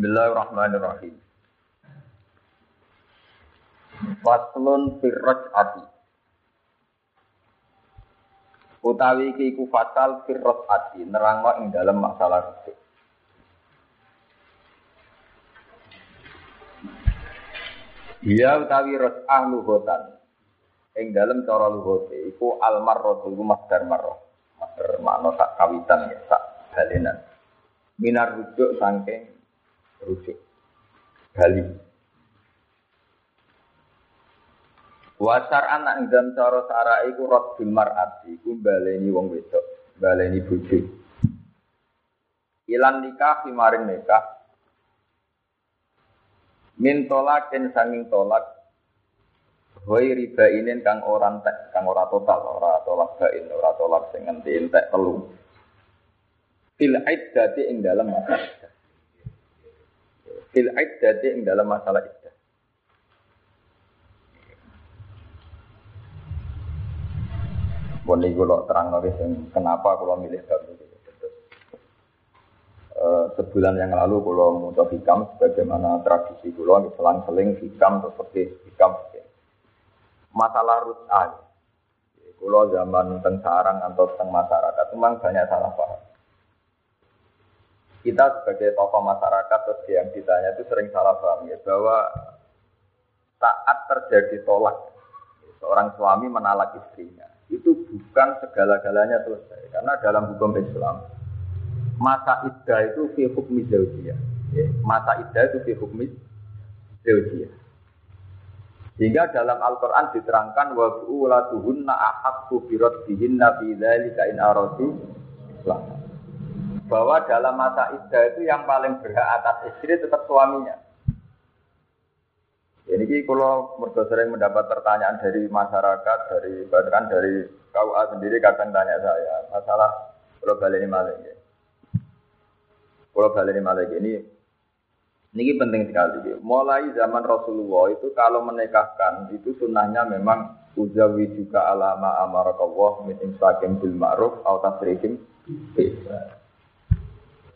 Bismillahirrahmanirrahim. Faslun firraj ati. Utawi iki iku fatal firraj ati nerangno ing dalam masalah rujuk. Dia utawi ros'ah luhotan. Ing dalam cara luhote iku almarrotu iku masdar marroh. Masdar makna sak kawitan ya, sak balenan. Minar rujuk sangking rujuk. Bali. Wasar anak dalam cara sara iku rodul mar'ati iku baleni wong wedok, baleni bojo. Ilan nikah maring nikah min tolakin sanging tolak Hoi riba ini kang orang tek, kang ora total, ora tolak bain, ora tolak sing ngenti entek telu. Fil iddati ing masalah iddah. Fil iddati ing dalam masalah iddah. Bon iki kula terang sing kenapa kula milih bab ini. Uh, sebulan yang lalu kalau mau hikam sebagaimana tradisi kulo selang-seling hikam seperti hikam masalah rut'an. Kulo zaman teng sarang atau teng masyarakat memang banyak salah paham. Kita sebagai tokoh masyarakat terus yang ditanya itu sering salah paham ya bahwa saat terjadi tolak. Seorang suami menalak istrinya. Itu bukan segala-galanya selesai karena dalam hukum Islam masa iddah itu fi hukmi zaujiyah. Ya, masa iddah itu fi hukmi zaujiyah. Sehingga dalam Al-Quran diterangkan wa bu'ulatuhunna ahakku biraddihinna fi dzalika in aradu bahwa dalam masa iddah itu yang paling berhak atas istri tetap suaminya. Ini kalau mereka sering mendapat pertanyaan dari masyarakat, dari bahkan dari KUA sendiri kadang tanya saya masalah kalau balik ini malah ini. Kalau balik ini malah ini ini penting sekali. Mulai zaman Rasulullah itu kalau menikahkan itu sunnahnya memang uzawi juga alama amarakallah min imsakim bil ma'ruf atau tasrihim bisa.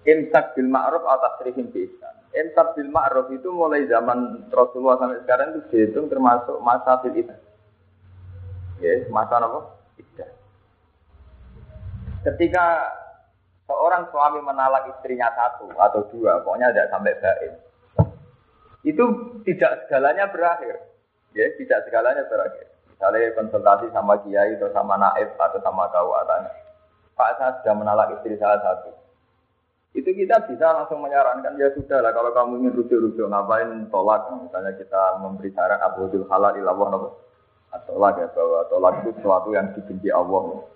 Imsak bil ma'ruf atau tasrihim bisa. Imsak bil ma'ruf itu mulai zaman Rasulullah sampai sekarang itu dihitung termasuk masa fil itu. Ya, masa apa? Iddah. Ketika seorang suami menalak istrinya satu atau dua, pokoknya tidak sampai baik itu tidak segalanya berakhir. Ya, tidak segalanya berakhir. Misalnya konsultasi sama kiai atau sama naib atau sama kawatan. Pak saya sudah menalak istri salah satu. Itu kita bisa langsung menyarankan ya sudah lah kalau kamu ingin rujuk-rujuk ngapain tolak misalnya kita memberi saran abu halal ilallah nopo atau tolak ya bahwa tolak itu sesuatu yang dibenci Allah.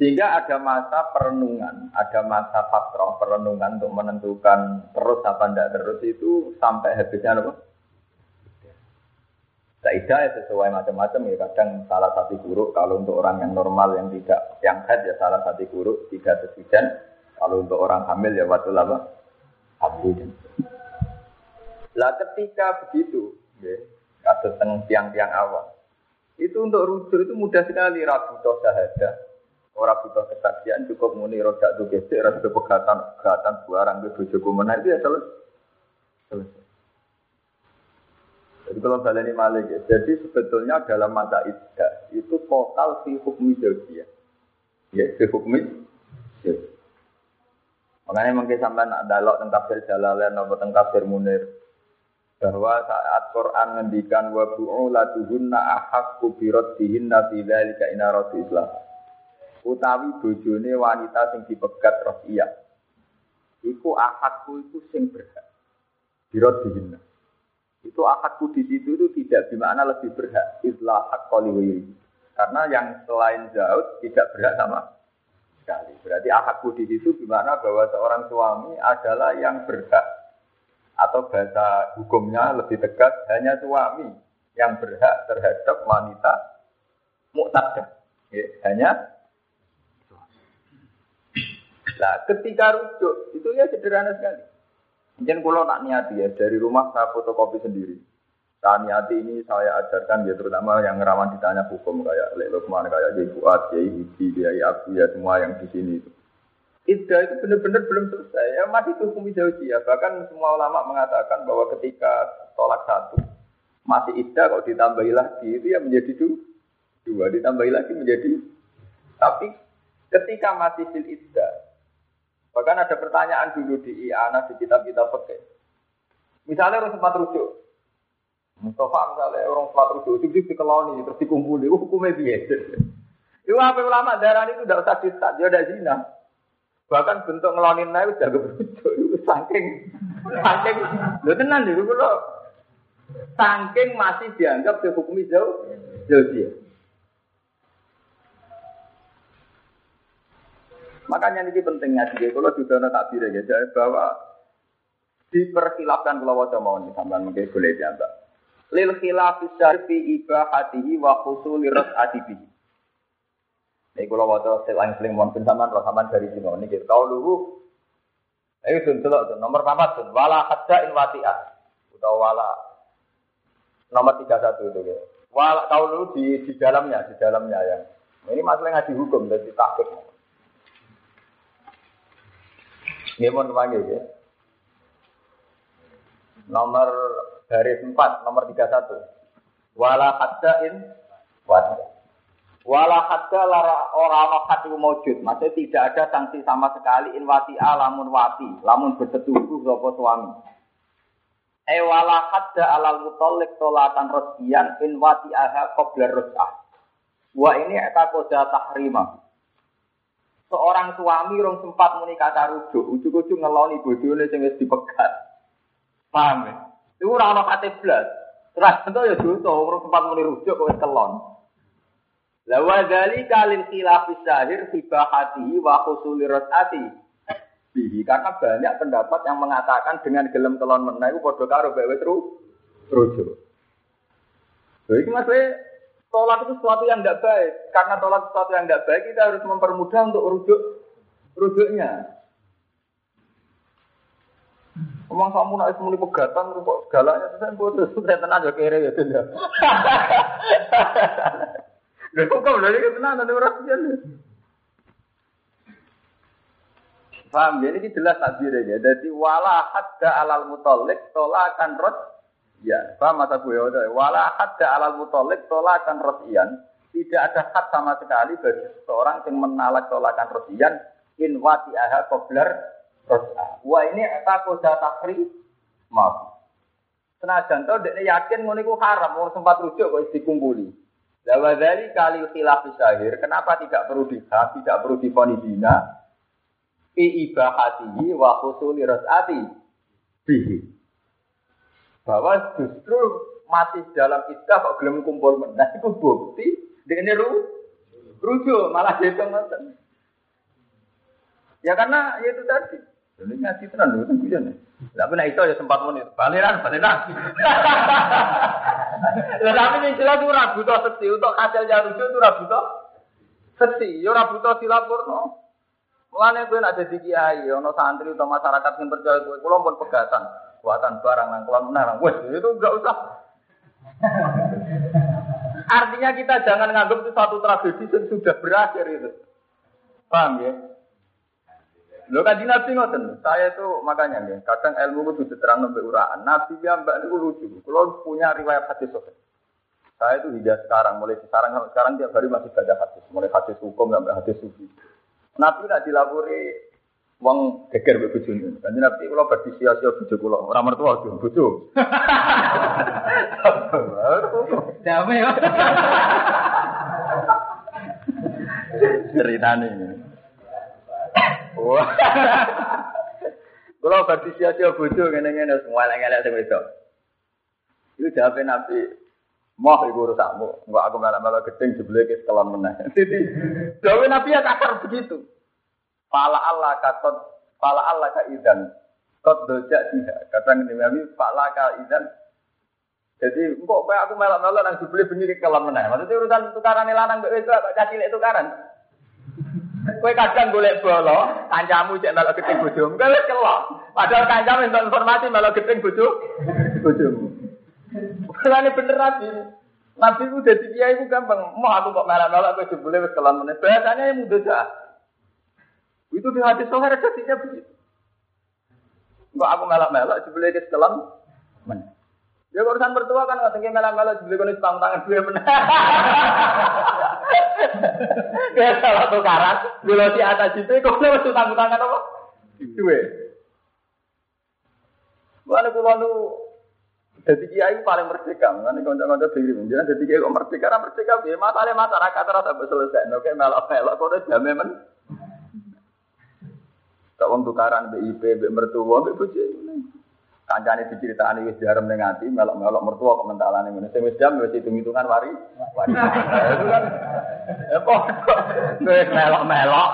Sehingga ada masa perenungan, ada masa fatrah perenungan untuk menentukan terus apa tidak terus itu sampai habisnya apa? Saidah ya sesuai macam-macam ya kadang salah satu buruk kalau untuk orang yang normal yang tidak yang head ya salah satu buruk tiga sekian kalau untuk orang hamil ya waktu lama habis. Lah ketika begitu ya kasus tiang-tiang awal itu untuk rujuk itu mudah sekali rabu toh syahadah Orang butuh kesaksian cukup muni roda tuh gesek, rasa pegatan pegatan barang ke bojo kumena itu ya selesai. Jadi kalau ini malik ya, jadi sebetulnya dalam masa iddah itu total si hukmi ya, ya si hukmi Makanya mungkin sampai nak dalok tentang tafsir Jalalain atau tentang tafsir Munir bahwa saat Quran ngendikan wa bu'ulatuhunna ahakku biraddihinna fi dzalika inaratu islam utawi bojone wanita sing dipegat roh iya. Iku akadku itu sing berhak. Birot dihina. Itu akadku di situ itu tidak di mana lebih berhak. Islah hak Karena yang selain Zaud tidak berhak sama sekali. Berarti akadku di situ gimana bahwa seorang suami adalah yang berhak atau bahasa hukumnya lebih tegas hanya suami yang berhak terhadap wanita muktadah. Ya, hanya Nah, ketika rujuk itu ya sederhana sekali. Mungkin kalau tak niati ya dari rumah saya fotokopi sendiri. Saya niati ini saya ajarkan ya terutama yang rawan ditanya hukum kayak Lek Lukman, kayak Kiai Fuad, Kiai Hidi, Kiai Abu ya semua yang di sini itu. Iddah itu benar-benar belum selesai. Ya masih hukum ya. Bahkan semua ulama mengatakan bahwa ketika tolak satu masih iddah kalau ditambahi lagi itu ya menjadi dua, dua ditambahi lagi menjadi tapi ketika masih fil iddah bahkan ada pertanyaan dulu di IANA di kitab-kitab pakai misalnya orang sempat rujuk Mustafa misalnya orang sempat rujuk itu dikeloni terus dikumpuli hukumnya biasa itu apa ulama darah itu tidak usah disat dia ada zina Bahkan bentuk ngelonin naik udah kebujuk itu saking saking lo tenan dulu kalau saking masih dianggap dihukumi jauh jauh dia. Makanya ini pentingnya sih, kalau sudah ada takbir ya, bahwa diperkhilafkan kalau wajah mau nih sampai mungkin boleh dianggap. Lil khilaf fi ibahatihi wa khusuli ras'atihi. Ini kalau waktu selang seling mohon pensaman roh saman dari sini. Ini kita tahu dulu. Ayo tuh tuh nomor empat tuh. Wala hadza in wati'ah. Atau wala nomor tiga satu itu. Ya. Wala tahu dulu di di dalamnya, di dalamnya ya. Ini masalah ngaji hukum dan takut. Ini mohon kepanggil ya. Nomor garis empat, nomor tiga satu. Wala hadza in wati'ah. Wala hadda lara ora ana maujud. Maksudnya tidak ada sanksi sama sekali in wati alamun wati, lamun bersetubuh sapa suami. E wala hadda alal mutallik tolatan rosbian in wati aha qabla ros'ah. Wa ini eta koda tahrima. Seorang suami rong sempat muni kata ujuk-ujuk ngeloni bojone sing wis dipegat. Paham ya? Itu ora ana kate blas. Terus tentu ya dosa, orang sempat muni rujuk kok kelon. Lawa dari kalil khilaf syahir hibahatihi wa khusuli rosati. Bihi karena banyak pendapat yang mengatakan dengan gelem telon menah itu padha karo bae terus rujuk. Jadi maksudnya tolak itu sesuatu yang tidak baik. Karena tolak sesuatu yang tidak baik kita harus mempermudah untuk rujuk rujuknya. Omong kamu nak semuli pegatan, kok segalanya saya putus, saya tenang aja kere ya tidak. Lha kok kok lha iki tenan ana ora piye. Paham ya, ini jelas takbir ya. Jadi wala hadda alal mutalik tolakan rot ya. Paham mata gue ya? Wala hadda alal mutalik tolakan ian. Tidak ada had sama sekali bagi seorang yang menalak tolakan ian. in wati aha kobler. Wah ini koda takri maaf. Senajan tau dia yakin ngono iku haram, mau sempat rujuk kok dikumpuli. Lawa dari kali khilaf syahir, kenapa tidak perlu dihak, tidak perlu difoni dina? Fi ibahatihi wa khusuli ras'ati bihi. Bahwa justru masih dalam istilah kok gelem kumpul menah itu bukti dengan ru rujuk malah ngoten. Ya karena ya itu tadi. Ini ngaji tenan lho, kan nih. Tapi nak itu ya sempat menit. Baliran, baliran. Lah tapi ning jelas ora butuh sesi untuk hasil rujuk itu ora butuh sesi, ya ora butuh dilapurno. Mulane kowe nek dadi kiai, ana santri atau masyarakat yang percaya kowe, kula pun pegatan, buatan barang nang kula menang. Wes, itu enggak usah. Artinya kita jangan nganggap itu satu tragedi yang sudah berakhir itu. Paham ya? Lo kan nabi ngoten, saya itu makanya nih, kadang ilmu itu diterang nabi uraan. Nabi yang mbak itu lucu. Kalau punya riwayat hadis sobat. Saya itu hingga sekarang, mulai sekarang sekarang tiap hari masih baca hadis, mulai hadis hukum sampai hadis sufi. Nabi tidak dilapori uang geger be bojone. Kan nabi kalau berdi sia-sia bojo kula, ora mertua tuh bojo. Damai. Ceritane. Wah. Kalau berarti sia-sia bodoh ngene-ngene semua elek-elek sing wedok. Itu jawab Nabi, Mau ibu rusakmu, enggak aku malah-malah gedeng jebule ke sekolah meneh. Jadi, jawab Nabi ya kasar begitu. Pala Allah katot, pala Allah ka idan. Kot doja dia. Kata Nabi, pala ka idan. Jadi, kok kayak aku malah-malah nang jebule bengi ke sekolah meneh. Maksudnya urusan tukaran lanang mbek wedok, cah cilik tukaran. Kowe kadang golek bolo, kancamu cek melok gedeng bojomu, kowe wis kelok. Padahal kancamu entuk informasi melok gedeng bojo bojomu. Kulane bener nabi. Nabi ku dadi kiai ku gampang. Mau aku kok melok-melok kowe jebule wis kelon meneh. Yang mudah dah. Itu di hadis sohar jadinya begitu. Enggak aku melak-melak dibeli ke setelan. Men. Ya urusan mertua kan nggak dibeli konis tang tangan dua benar. Kayak salah tukaran, bila si atas itu kok harus tang tangan apa? Dua. Mana kulo nu jadi kiai paling merdeka, mana konco-konco diri menjelaskan jadi kiai kok merdeka, karena merdeka biar masalah masyarakat rasa selesai, oke melak-melak kok udah jamin men. Tak wong tukaran BIP, BIP mertua, BIP bojo. Kancane diceritani wis diarem ning ati, melok-melok mertua kok mentalane ngene. Sing wis jam wis hitung-hitungan wari. Wari. Itu kan ya. Wis melok-melok.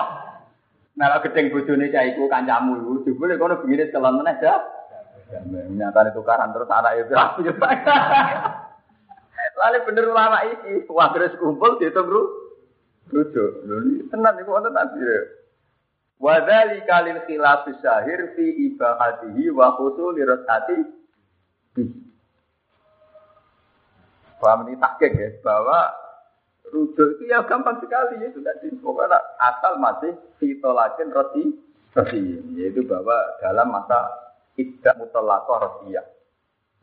Melok gedeng bojone cah iku kancamu iku. Jebule kono bengine celon meneh ya. Nyatane tukaran terus anak itu aku yo. Lalu bener ulama iki, wah terus kumpul dihitung ru. Rujuk. Lho tenan iku wonten tasbih. Wadali kalil khilaf syahir fi ibahatihi wa khusul lirasati Paham ini takik ya, bahwa rujuk itu ya gampang sekali ya, itu tadi. Pokoknya asal masih fitolakin roti roti, yaitu bahwa dalam masa tidak mutolakoh roti ya.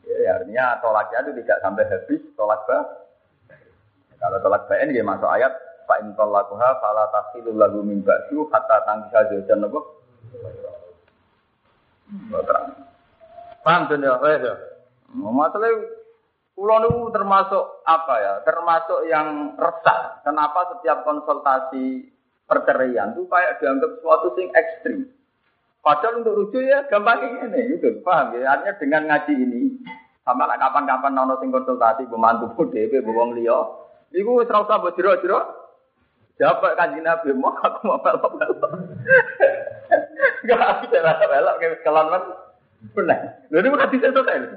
Ya, artinya tolaknya itu tidak sampai habis tolak bah. Kalau tolak bain ya masuk ayat Fa in talaquha fala tasilu lahu min ba'du hatta tangkisa zawjan apa? Paham tuh ya, ya. Masalah Pulau itu termasuk apa ya? Termasuk yang resah. Kenapa setiap konsultasi perceraian itu kayak dianggap suatu sing ekstrim. Padahal untuk rujuk ya gampang ini, gitu. Paham ya? Artinya dengan ngaji ini, sama lah kapan-kapan nono sing konsultasi pembantu pun DP, bawang liya. Iku wis ora usah mbok jero-jero Siapa kanji Nabi mau aku mau pelok pelok. Gak aku cara pelok kayak kelan kan. Benar. Lalu ini bukan bisa selesai.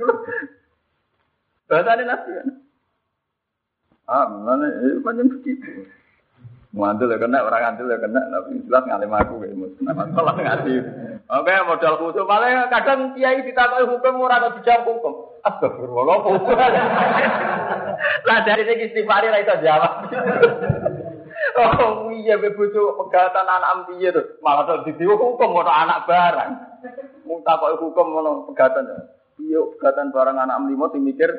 Bahasa ini Nabi kan. Ah, mana itu macam begitu. Muantul ya kena, orang antul ya kena, tapi jelas ngalim aku kayak mus. Nama tolong ngaji. Oke, modal khusus. Paling kadang kiai ditakoi hukum orang atau bijak hukum. Astagfirullah. Lah dari segi istighfar lah itu jawab. Oh iya be bojo pegatan anak piye to? Malah to didiwo hukum ono anak barang. Mung takoki hukum ngono pegatan. Iya pegatan barang anak limo sing mikir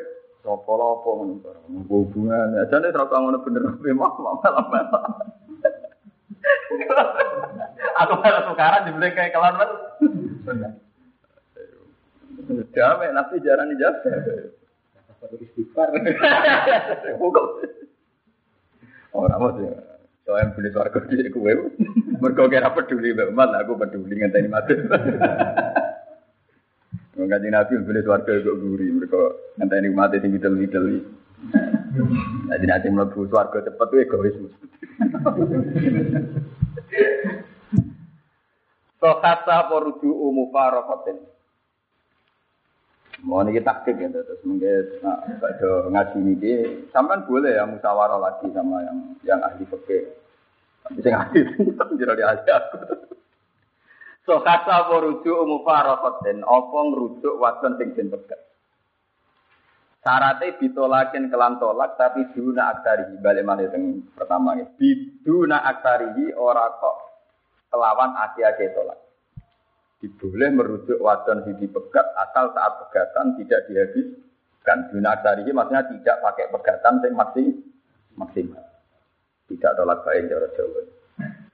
sapa apa ngono barang. Hubungan ajane ora ngono bener be malah malah. Aku malah tukaran dibeli kayak kelan men. Jamai nanti jarang dijawab. Istighfar. Hukum. Orang apa sih? Soalnya beli suarga di kue, mereka kira peduli banget, aku peduli ngenteni mati. Mengkaji nabi beli suarga kok guri, mereka ngenteni mati tinggi middle middle. Jadi nanti melebu suarga cepat tuh egois. Sokata poruju umufarokotin. Mau nih taktik ya, terus mungkin nah, ngaji ini, sampai boleh ya musyawarah lagi sama yang yang ahli fikih. Tapi saya ahli itu jadi di ahli aku. So kata merujuk mufarokotin, apa ngerujuk wadon sing den pegat. Syaratnya ditolakin kelan tolak tapi duna aktarihi balik mana yang pertama ya. Biduna aktarihi ora kok kelawan aki-aki tolak diboleh merujuk wadon sing dipegat asal saat pegatan tidak dihabiskan. Dunasari maksudnya tidak pakai pegatan yang masih maksimal. Tidak tolak baik cara Jawa.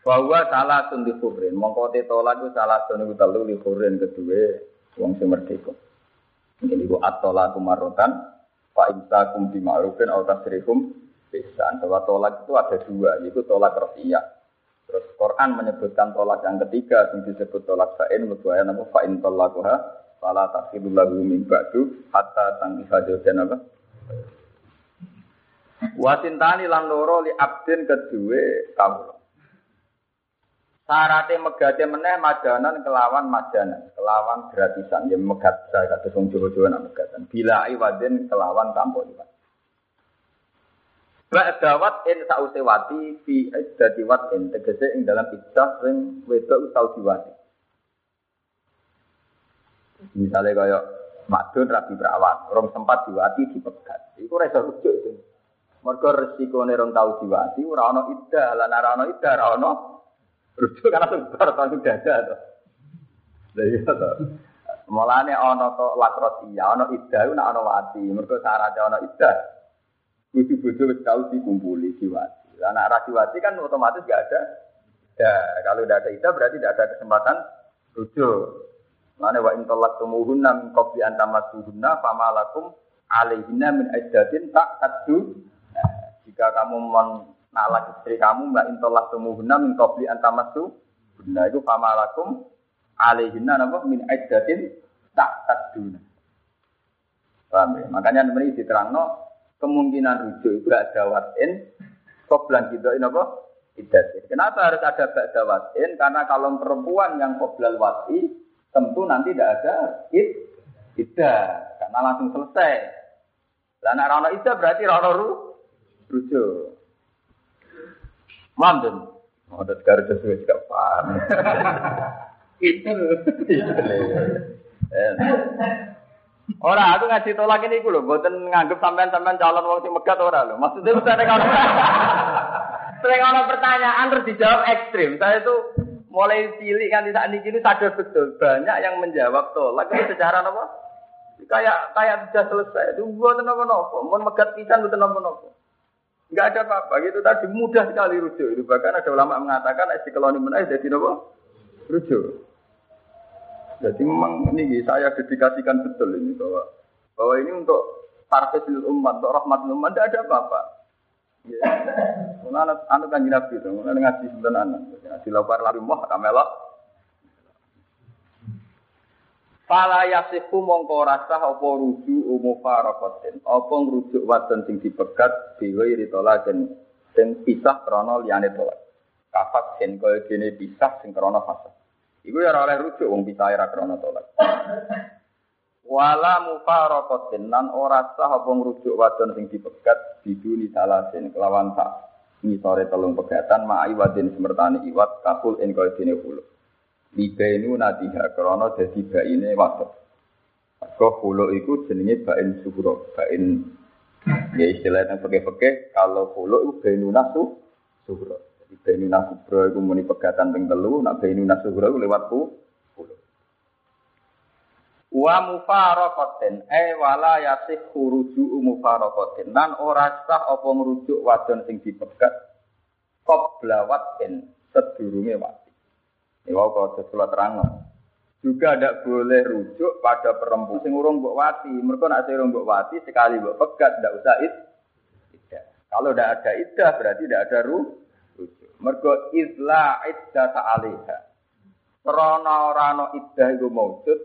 Bahwa salah tundi kurin, mongko te tolak itu salah tundi telu li kurin kedua wong sing merdeka. Ini ku atola kumarotan, imsakum bima'rufin atau tasrihum bisa. Bahwa tolak itu ada dua, yaitu tolak rafiyah Terus Quran menyebutkan tolak yang ketiga yang disebut tolak fa'in mubaya nama fa'in tolakuha fala takhidul lagu min ba'du hatta tangkiha jauhan apa Wasintani lan loro li abdin kedua kamu. Sarate megate meneh majanan kelawan majanan, kelawan gratisan yang megat saya kata wong Jawa-Jawa nak megatan. Bila iwadin kelawan tanpa iwad. Ba'dawat in sause wati fi iddati watin tegese ing dalam iddah sing wedok tau diwati. Misalnya kaya madun rabi perawan, orang sempat diwati dipegat. Iku ora iso rujuk itu. Mergo resikone rong tau diwati ora ana iddah, lan ora ana iddah ora ana Rujuk karena sebar langsung dada tuh. Jadi itu. Mulane ana to lakrotia, ana iddah, ana wati. Mergo syaratnya ana iddah. Bojo-bojo wis tau dikumpuli diwati. Lah nek ra diwati kan otomatis gak ada. Ya, kalau tidak ada iddah berarti tidak ada kesempatan rujuk. Mulane wa in talaqtumuhunna min qabli an tamassuhunna famalakum alaihinna min iddatin tak tadu. Nah, jika kamu menalak istri kamu mbak intolak tumuhunna min qabli an tamassuhunna itu famalakum alaihinna napa min iddatin tak taduna. Paham ya? Makanya ini diterangno kemungkinan rujuk itu ada watin koblan gitu ini apa? Iddatin. Kenapa harus ada ba'da watin? Karena kalau perempuan yang koblal wati tentu nanti tidak ada id iddah karena langsung selesai. Lah nek ora iddah berarti ora ru rujuk. Manten. Oh, ada sekarang sesuai juga paham. Itu. Ora, aku ngaji tolak ini gue loh, buatan nganggep sampean-sampean calon wong sing megat ora loh. Maksudnya ada kalau sering orang pertanyaan terus dijawab ekstrim. Saya itu mulai cilik kan saat ini sadar betul banyak yang menjawab tolak itu secara apa? Kayak kayak sudah selesai. Itu buatan apa nopo, mau megat pisan buatan apa nopo. Enggak ada apa-apa gitu tadi mudah sekali rujuk. Itu bahkan ada ulama mengatakan istiqlal ini menaik jadi nopo rujuk. Jadi memang ini saya dedikasikan betul ini bahwa bahwa ini untuk tarfisil umat, untuk rahmat umat, tidak ada apa-apa. Ya. anak anak kan nabi itu, anak ngaji sebenarnya anak, ngaji lapar lalu moh kamelok. Fala yasiku mongko rasa apa rujuk umu farokotin, apa ngrujuk wadon sing dipegat ritola dan sing pisah krono liyane tolak. Kafat sen kaya gene pisah sing krono fasad. Iku ya oleh rujuk wong bisa ora krana tolak. Wala mufaraqatin lan ora sah apa ngrujuk wadon sing dipegat biduni salasin kelawan tak ngisore telung pegatan ma'i wadin semertani iwat kapul ing kaya dene hulu. Libainu nadiha krana dadi baine wadon. Kok hulu iku jenenge bain suhuro, bain ya istilahnya peke-peke kalau hulu itu bainu nasu suhuro. Benu nasubro itu muni pegatan ping telu, nak benu nasubro itu lewat ku. Wa mufaraqatin e wala yasih khuruju mufaraqatin nan ora sah apa ngrujuk wadon sing dipegat qabla watin sedurunge wati. Ini wau kok sesuatu terang. Juga tidak boleh rujuk pada perempuan sing urung mbok wati. Mereka nak sing mbok wati sekali mbok pegat tidak usah id. Kalau tidak ada idah berarti tidak ada rujuk. Mergo izla iddah ta'aliha. Krana ora ana iddah iku maujud,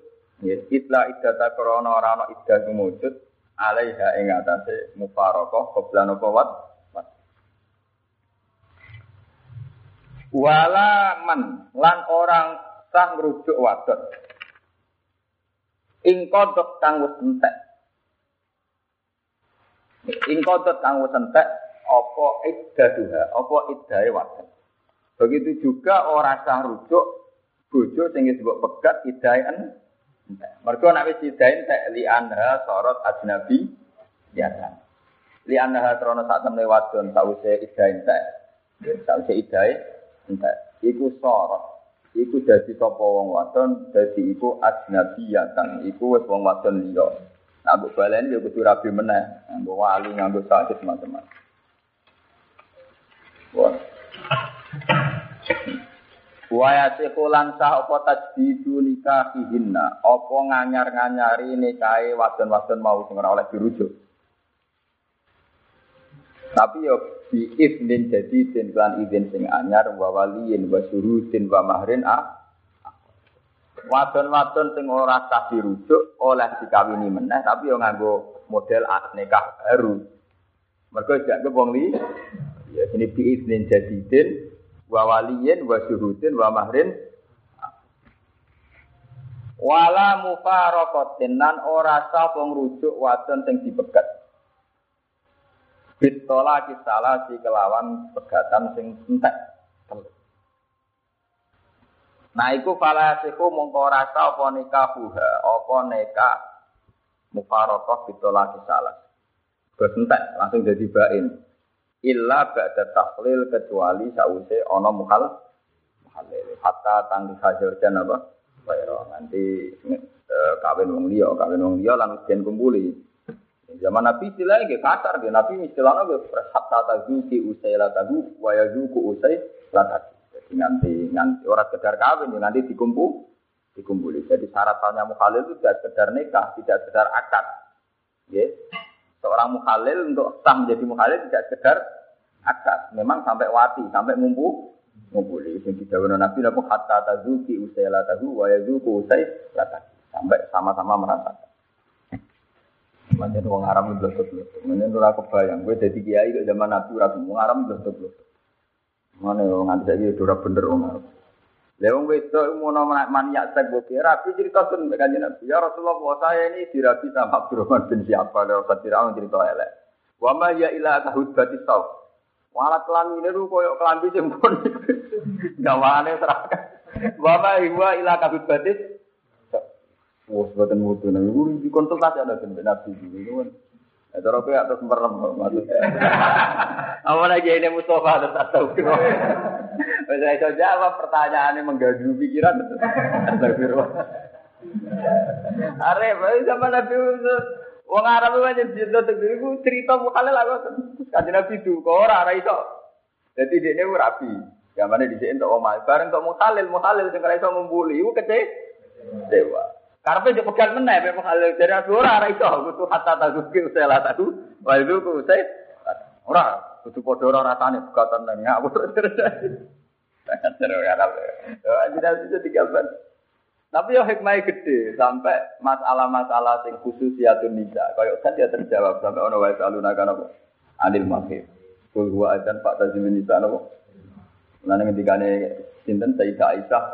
ya izla iddah ta krana ora ana iddah iku maujud, alaiha ing atase mufaraqah qoblan apa wat. Wala man lan orang sah ngrujuk wadon. Ing kodok kang wis entek. Ing kodok kang wis entek apa iddaduha, apa iddahe wadon. Begitu juga orang sah rujuk bojo sing disebut pegat iddahe Mergo nek wis iddahe entek li anha sorot ajnabi biasa. Li anha trono sak temne wadon sause iddahe entek. Sause iddahe entek. Iku sorot. Iku dadi sapa wong wadon, dadi iku ajnabiyatan, iku wis wong wadon liya. Nah, mbok baleni ya kudu rabi meneh, nganggo wali, nganggo sakit macam-macam. Waya sekulan sah apa tajdidu nikahihinna apa nganyar-nganyari nikahe wadon-wadon mau sing ora oleh dirujuk. Tapi yo bi iznin jadi den lan izin sing anyar wa waliyin wa surutin wa mahrin a Wadon-wadon sing ora sah dirujuk oleh dikawini meneh tapi yo nganggo model nikah baru. Mergo jak wong li Ya ini biiznin jadidin wa waliyin wa syuhudin wa mahrin. Wala mufaraqatin nan ora sah ngrujuk wadon sing dipegat. Bitola kisala si kelawan pegatan sing entek. Nah iku falasiku mongko rasa apa nikahuha apa nikah mufaraqah bitola kisala Terus langsung jadi bain illa ba'da tahlil kecuali sause ana mukhal halil. Hatta tangki hajar apa? Bayro nanti eh, kawin wong liya, kawin wong liya lan jen kumpuli. Zaman Nabi istilahnya kayak kasar, dia Nabi istilahnya kayak hatta tazuki usai latahu, wayazuku usai latahu. Jadi nanti nanti orang sekedar kawin, nanti dikumpul, dikumpuli. Jadi syaratnya mukhalil itu tidak sekedar nikah, tidak sekedar akad. Ya. Seorang mukhalil untuk sah menjadi mukhalil tidak sekedar akad. Memang sampai wati, sampai ngumpul, ngumpuli. Tidak Nabi nabi hatta tazuki usai latahu, wayazuku usai latahu. Sampai sama-sama merasakan. Macam wong Arab itu blosok blosok. Macam ora kebayang. Gue jadi kiai kok zaman Nabi ora wong Arab blosok blosok. Mana wong nganti saiki ora bener wong Arab. Lewong wedok mau maniak sek boke rapi cerita sun kanjeng Nabi. Ya Rasulullah saya ini dirapi sama Abdurrahman bin siapa lewat Fatirah cerita elek. Wa ma ya ila tahud bati sauf. Walat kelamine lu koyo kelambi sing pun gawane serahkan. Wa ma huwa ila tahud bati Wah, buatan mutu di konsultasi ada kan nabi. Ya, kayak atas merem maksudnya. Apa lagi ini Mustafa tahu kira. Saya itu jawab pertanyaannya menggaduh pikiran. Astagfirullah. Arep, sama Nabi Wong Arab aja cerita tegir cerita mukhalil aku kanjeng Nabi itu kok ora ora iso. Jadi dia ini rapi. Gamane dhisik entuk omah bareng entuk mukhalil mukhalil sing ora iso ngumpuli iku kece dewa. Karena dia pegang meneh, memang hal dari ora ora iso, kudu hatta tazuki usela tahu, wa itu ku usai ora, kudu padha ora rasane bukatan nang ngawur. Sangat seru ya Rabb. Tidak bisa digambar. Tapi ya hikmah gede sampai masalah-masalah sing khusus ya nisa. Kayak kan dia terjawab sampai ono wae saluna kan apa? Adil mahir. Kul huwa pak tazimin nisa napa? Lan ngendikane sinten Sayyidah Aisyah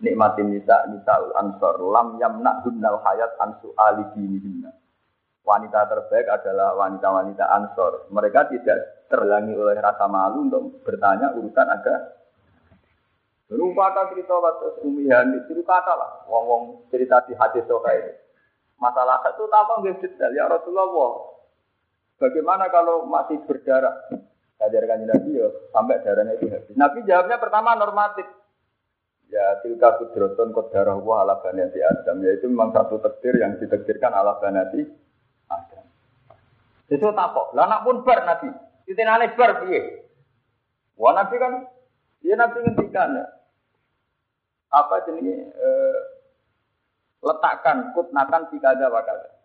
nikmatin nisa nisaul ansor lam yamna hunnal hayat ansu ali dinihunna. Wanita terbaik adalah wanita-wanita ansor. Mereka tidak terlangi oleh rasa malu untuk bertanya urusan agama. Lupa cerita waktu umihan itu kata lah, wong-wong cerita di hadis soka ini. Masalah itu apa nggak detail ya Rasulullah. Bagaimana kalau masih berdarah? Ajarkan Nabi ya sampai darahnya itu habis. Nabi jawabnya pertama normatif. Ya tilka kudroton kodarah wa ala banati Adam. Yaitu memang satu takdir yang ditakdirkan ala banati Adam. Itu takok. Lah anak pun bar Nabi. Titinane bar piye? Wah Nabi kan dia Nabi ngendikan ya. Apa jenenge eh, letakkan kutnatan di kada wa kada.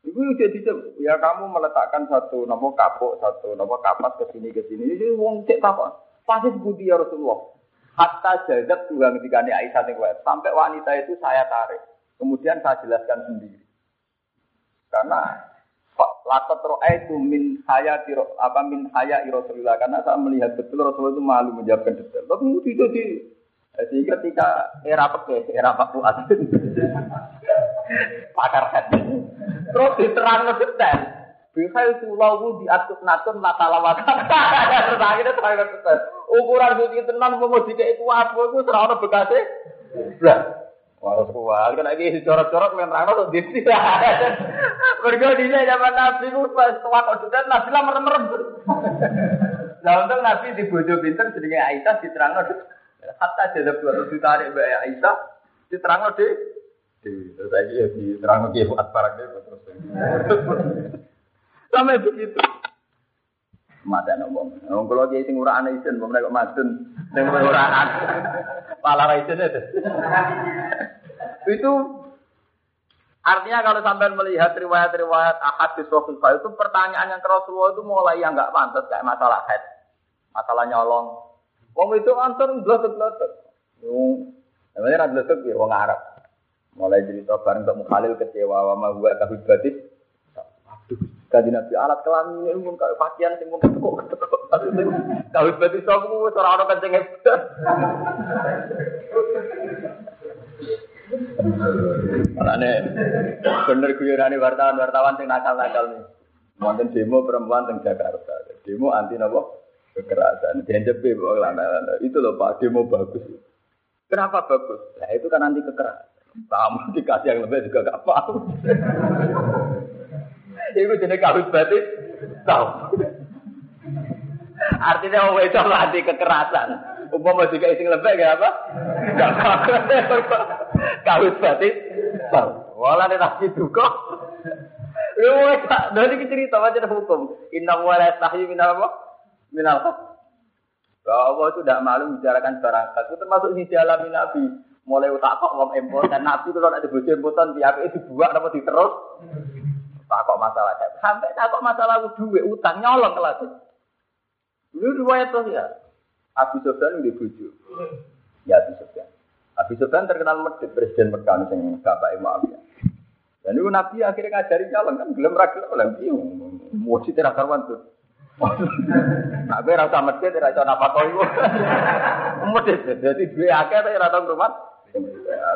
Ibu udah dijam, ya kamu meletakkan satu nopo kapok, satu nopo kapas ke sini ke sini. Ini wong cek apa? Pasti sebudi ya Rasulullah. Hatta jadat juga ini Aisyah nih Sampai wanita itu saya tarik. Kemudian saya jelaskan sendiri. Karena latat itu min haya tiro, apa min haya Rasulullah karena saya melihat betul Rasulullah itu malu menjawabkan detail. Tapi itu di sehingga ketika era peke, era Pak Fuad, pakar terus diterang detail. Bisa itu lawu diatur natun mata lawat. Terus akhirnya terang detail. Ukuran suci tenan mau jika itu apa itu serana bekasnya. Blah. Wah, kuat kan lagi corok-corok yang terang tuh di sini. Di zaman Nabi itu pas tua kok sudah Nabi lah merem-merem. Nah untuk Nabi di bojo pinter sedikit Aisyah diterang Hatta jadi dua ratus ditarik Mbak Aisyah diterang di terus lagi ya diterang ke Fuad Barak terus. Sampai begitu. Mata ngomong. Ngomong kalau dia sing ora ana isin, mbok nek madun sing ora ana. Pala ra isin itu. Itu artinya kalau sampai melihat riwayat-riwayat ahad di Sahih itu pertanyaan yang Rasulullah itu mulai yang enggak pantas kayak masalah head, masalah nyolong. Wong itu antar blotek-blotek. Wong namanya ra blotek ya wong Arab. Mulai cerita bareng untuk Mukhalil kecewa wa ma huwa kahudbatis. Kaji Nabi alat kelamin ini pun kayak pakaian sing pun ketekuk ketekuk. Tahu berarti sopu ora ono kenceng hebat. Makanya bener guyonane wartawan-wartawan sing nakal-nakal nih. Wonten demo perempuan teng Jakarta. Demo anti nopo? Kekerasan. Dianjepe lana Itu loh Pak, demo bagus. Kenapa bagus? Nah itu kan anti kekerasan. Kamu dikasih yang lebih juga gak paham. Iku jenis kawin batin tahu. Artinya mau itu latih kekerasan. Umpama jika isi lembek gak apa? Gak kawit batin. Wala nek tak duka. Lu tak dari cerita macam hukum. Inna wa la tahyi min apa? Min al Bahwa itu tidak malu bicarakan barang itu termasuk di dalam Nabi. Mulai tak kok ngom empor dan Nabi kalau ada bojo empotan tiap itu dibuat apa diterus. Tak kok masalah sampai tak kok masalah duit utang nyolong kelas. Ini riwayat tuh ya. Abu Sofyan di bojo. Ya Abu Sofyan. Abu Sofyan terkenal medit presiden Mekah sing bapak Muawiyah. Dan itu Nabi akhirnya ngajari jalan kan gelem ra gelem oleh piye. Tidak karuan tuh. Gue rasa medit, rasa apa kau itu. Medit, jadi dua akeh tapi rasa rumah.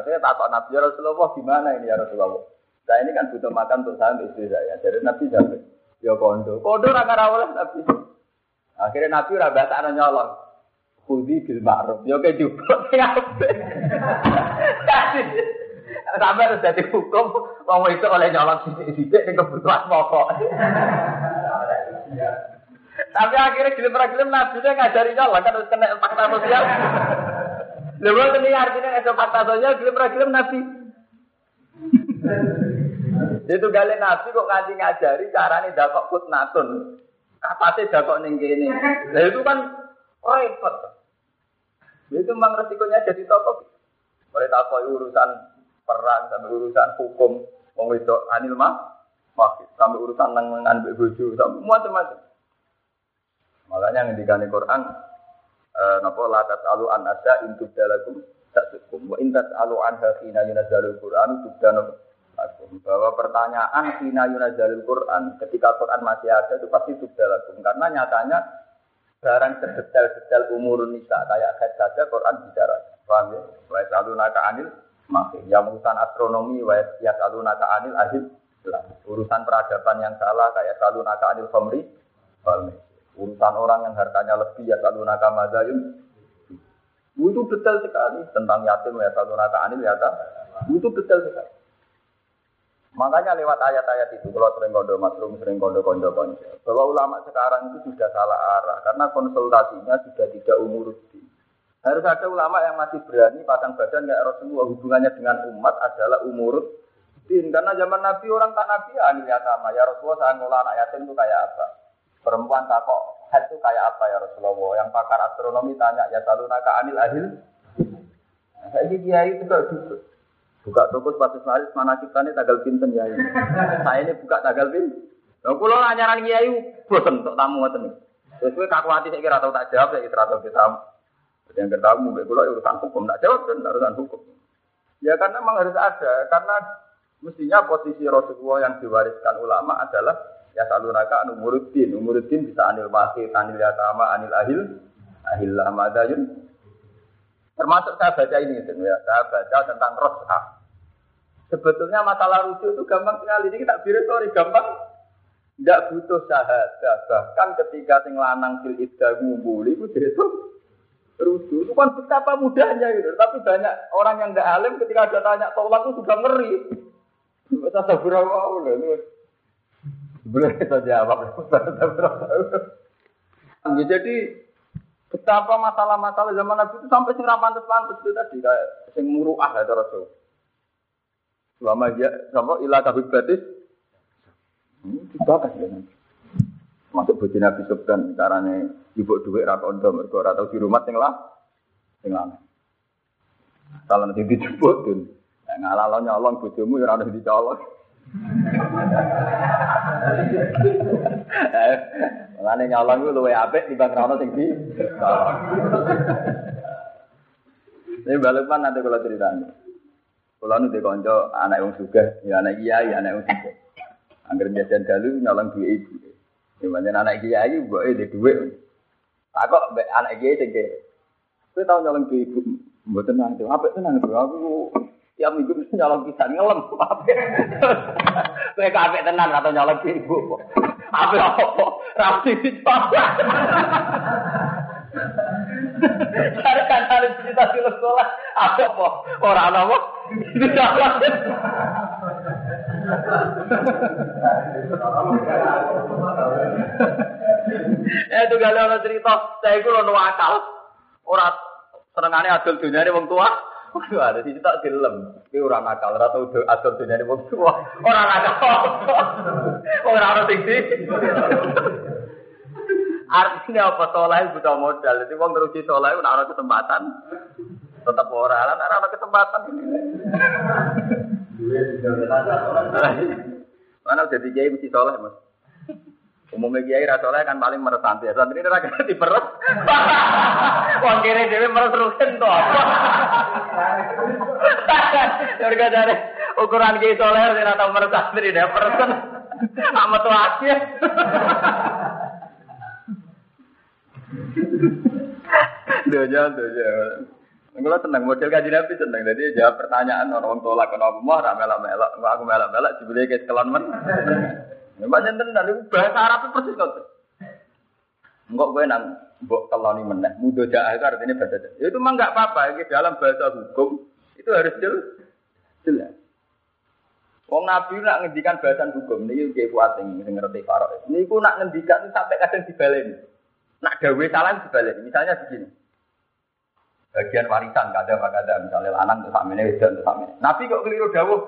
Saya takut Nabi ya Rasulullah gimana ini ya Rasulullah. Saya ini kan butuh makan untuk saya istri saya. Jadi Nabi jawab, ya kondo. Kondo raga rawoleh Nabi. Akhirnya Nabi udah bahasa nyolong. Kudi bil ma'ruf. Ya kayak juga. Sampai harus jadi hukum, mau itu oleh nyolong sidik-sidik yang kebutuhan pokok. Tapi akhirnya gilim-gilim Nabi nya ngajari nyolong kan harus kena fakta sosial. Lalu ini artinya ada fakta sosial gilim-gilim Nabi. Itu kali Nabi kok ngaji ngajari caranya dakok kutnatun. Kapasnya dakok ning kene. Nah itu kan repot. Itu memang resikonya jadi tokoh. Mulai takoi urusan perang sampai urusan hukum, wong itu anil mah, sampai urusan nengan bojo, sampai macam-macam. Makanya ngendikane Quran eh napa la tasalu an asa in tudalakum tasukum wa in tasalu an hina Quran tudana lakum bahwa pertanyaan hina yunazzalul Quran ketika Quran masih ada itu pasti tudalakum karena nyatanya barang sedetail-detail umur nisa kayak head saja Quran bicara. Paham ya? Wa yasalunaka anil masih yang urusan astronomi wa yasalunaka anil ahil urusan peradaban yang salah kayak salunaka anil khamri urusan orang yang hartanya lebih ya selalu nakama madayun itu detail sekali tentang yatim ya selalu naka anil ya itu detail sekali makanya lewat ayat-ayat itu kalau sering kondo masrum sering kondo kondo kondo bahwa ulama sekarang itu sudah salah arah karena konsultasinya sudah tidak umur harus ada ulama yang masih berani pasang badan ya Rasulullah hubungannya dengan umat adalah umur din karena zaman Nabi orang tak Nabi anil ya sama ya Rasulullah saya ngolah anak yatim itu kayak apa Perempuan takok, head itu kayak apa ya Rasulullah? Yang pakar astronomi tanya, ya selalu naka anil ahil. Nah, saya ini kiai itu duduk. Buka toko sepatu selaris, mana kita ini tanggal pinten ya ini. Saya ini buka tanggal pinten. Nah, kalau nanyaran kiai, bosan untuk tamu ngoten Terus gue kaku hati saya kira tahu tak jawab, saya kira tahu kita. Yang ketemu, gue kalau urusan hukum tak jawab kan urusan hukum. Ya karena memang harus ada, karena mestinya posisi Rasulullah yang diwariskan ulama adalah Ya salunaka anu muridin, muridin bisa anil masih, anil yatama, anil ahil, ahil lamadayun. Termasuk saya baca ini, ya. saya baca tentang rosah. Sebetulnya masalah rujuk itu gampang sekali. Ini kita sorry gampang. Tidak butuh syahadah. Bahkan ketika sing lanang fil iddah ngumpuli itu itu rujuk. Itu kan betapa mudahnya gitu. Tapi banyak orang yang tidak alim ketika ada tanya tolak itu sudah ngeri. Saya berapa boleh kita jawab. ya, jadi betapa masalah-masalah zaman Nabi itu sampai sing pantes-pantes itu tadi kayak sing muruah ya Rasul. Selama dia sama ilah kabut batis, hmm, dibakas ya Masuk bojo Nabi Subhan caranya ibu duit ra kondo mergo ora tau di rumah sing lah sing lanang. Kalau nanti dijemput tuh, ngalah lo nyolong bojomu ya ora ada dicolong. Mulane nyolong ku luwe apik timbang krono sing di. Ini balapan nanti kalau ceritanya. Kalau nanti konco anak yang suka, ya anak kiai, anak yang suka. Angger jajan dalu nyolong dua ibu. Gimana anak kiai, buat itu duit. Aku anak kiai tinggi. Saya tahu nyolong dua ibu, buat tenang tuh. Apa tenang tuh? Aku tiap minggu mesti nyolong pisang ngelem. Kowe kabeh tenan atau nyolong ibu. Apa apa? Rapi dicoba. Cari kan harus cerita di sekolah. Apa apa? Orang apa? Dicoba. Ya itu gak ada cerita. Saya itu lo akal. Ora senengane adol dunyane wong tua. Waduh, ada sih tak dilem. Iki ora nakal, ora tau adol dunyane wong tua. Ora nakal. Ora ora sing Artinya apa soleh butuh modal. Jadi wong terus soleh ora ana kesempatan. Tetap ora lan ora ana kesempatan. Mana jadi kiai mesti soleh mas. Umumnya kiai ra soleh kan paling meres santri. Ini rakyat diperes. Wong kiri dewi meres rugen to? Jadi dari ukuran kiai soleh ora tau meres santri dia persen. Amat tuh Doja, doja. Kalau tenang model kaji nabi tenang, jadi jawab pertanyaan orang tolak kenapa mau melak melak, aku melak melak, jebule kayak sekelan men. Banyak tenan, itu bahasa Arab persis kok. Enggak gue nang mbok keloni meneh, mudo jaah itu artinya bahasa jaah. Itu mah enggak apa-apa, dalam bahasa hukum itu harus jelas. Jelas. Wong Nabi nak ngendikan bahasan hukum, ini kayak kuat yang ngerti Farok. Ini aku nak ngendikan sampai kadang dibalen. Nak gawe salah dibalen. Misalnya begini. Bagian warisan kada kada misalnya lanang ini, wedon tuh sama ini. Nabi kok keliru dawuh.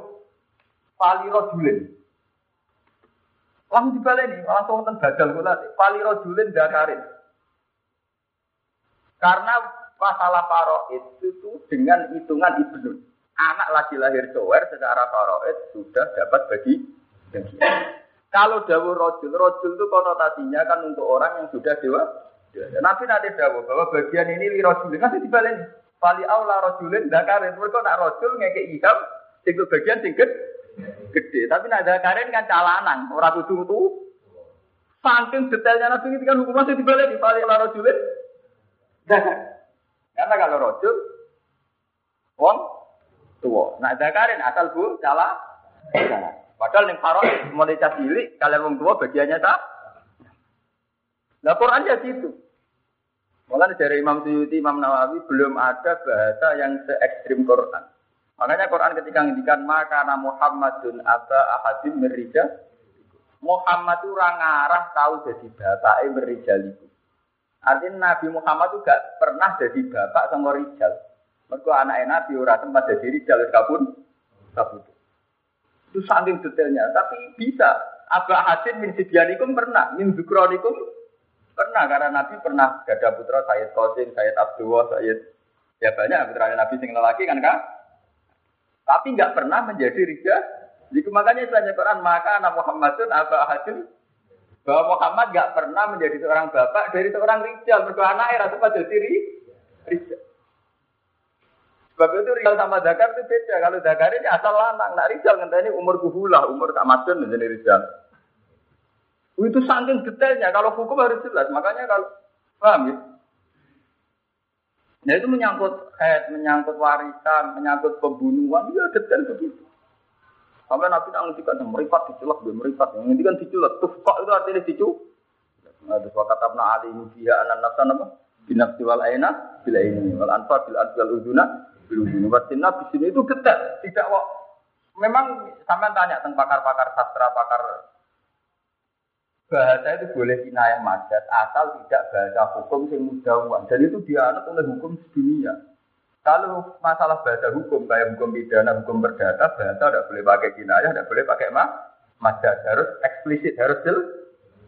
Pali rojulin. Langsung dibaleni, langsung wonten badal kula. Pali rojulin dakarin. Karena masalah faroid itu dengan hitungan ibnu. Anak lagi lahir cower secara faroid sudah dapat bagi Kalau dawuh rojul, rojul itu konotasinya kan untuk orang yang sudah dewa, Nabi nanti dawuh bahwa bagian ini li rojulin nanti dibalik. Pali aula rojulin dakarin. Mereka nak rojul ngeke iham, sing bagian sing gede. Tapi nak dakarin kan calanan, orang kudu itu. Saking detailnya Nabi ini kan hukumnya sing dibalik di pali aula rojulin dakar. Karena kalau rojul, wong tua. Nak dakarin asal bu cala. Padahal yang farok mulai cilik, kalian wong tua bagiannya tak. Nah Quran ya gitu. Makanya dari Imam Suyuti, Imam Nawawi belum ada bahasa yang se ekstrim Quran. Makanya Quran ketika ngendikan maka Muhammadun aba ahadim merija Muhammad itu orang arah tahu jadi bapak merijaliku. Artinya Nabi Muhammad itu gak pernah jadi bapak sama rijal. Mereka anak Nabi ora tempat jadi rijal kabun kabun. Itu saking detailnya, tapi bisa. Aba Hadim min Sibianikum pernah, min Zukronikum Pernah karena Nabi pernah gada putra Sayyid Qasim, Sayyid Abdullah, Sayyid ya banyak putra Nabi sing lelaki kan kak. Tapi nggak pernah menjadi rija. Jadi makanya istilahnya Quran maka anak Muhammadun Aba Ahadun bahwa Muhammad nggak pernah menjadi seorang bapak dari seorang rijal. Berdua anak era sempat jadi rijal. Sebab itu rijal sama Dakar itu beda. Kalau Dakar ini asal lanang, nah rijal ini umur kuhulah, umur tak madun menjadi rijal. Itu saking detailnya. Kalau hukum harus jelas. Makanya kalau paham ya. Nah itu menyangkut head, menyangkut warisan, menyangkut pembunuhan, ya detail begitu. Sampai nabi tak ngertikan meripat diculak, gue meripat. Yang ngertikan diculak, kok itu artinya dicu. Nah, terus wakat abna ali mubiya anan nafsan apa? Binafsi wal aina, bila ini, wal anfa, bila anfa, wal uduna, bila uduna. Wasinna, di sini itu detail. Tidak kok. Memang sampai tanya tentang pakar-pakar sastra, pakar bahasa itu boleh kinayah majaz asal tidak bahasa hukum yang mudawan dan itu dianut oleh hukum dunia. Kalau masalah bahasa hukum kayak hukum pidana, hukum perdata, bahasa tidak boleh pakai kinayah, tidak boleh pakai ma majaz harus eksplisit, harus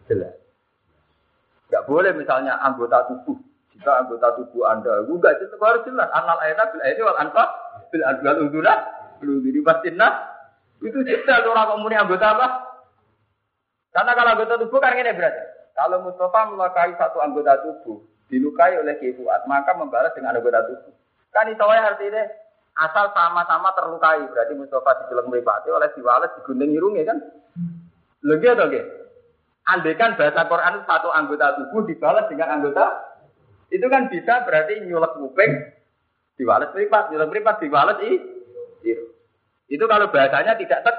jelas. Tidak boleh misalnya anggota tubuh. Jika anggota tubuh Anda juga itu harus jelas. Anal ayat bil ayat wal anfa bil adwal uduna bil uduni itu jelas orang komuni anggota apa? Karena kalau anggota tubuh kan ini berarti. Kalau Mustafa melukai satu anggota tubuh, dilukai oleh Kifuat, maka membalas dengan anggota tubuh. Kan itu ya artinya asal sama-sama terlukai. Berarti Mustafa dijeleng meripati oleh Wallace digunting hidungnya kan. Lagi atau enggak? Andaikan bahasa Quran satu anggota tubuh dibalas dengan anggota itu kan bisa berarti nyulek kuping diwales meripat, nyulek meripat diwales i. Itu kalau bahasanya tidak tek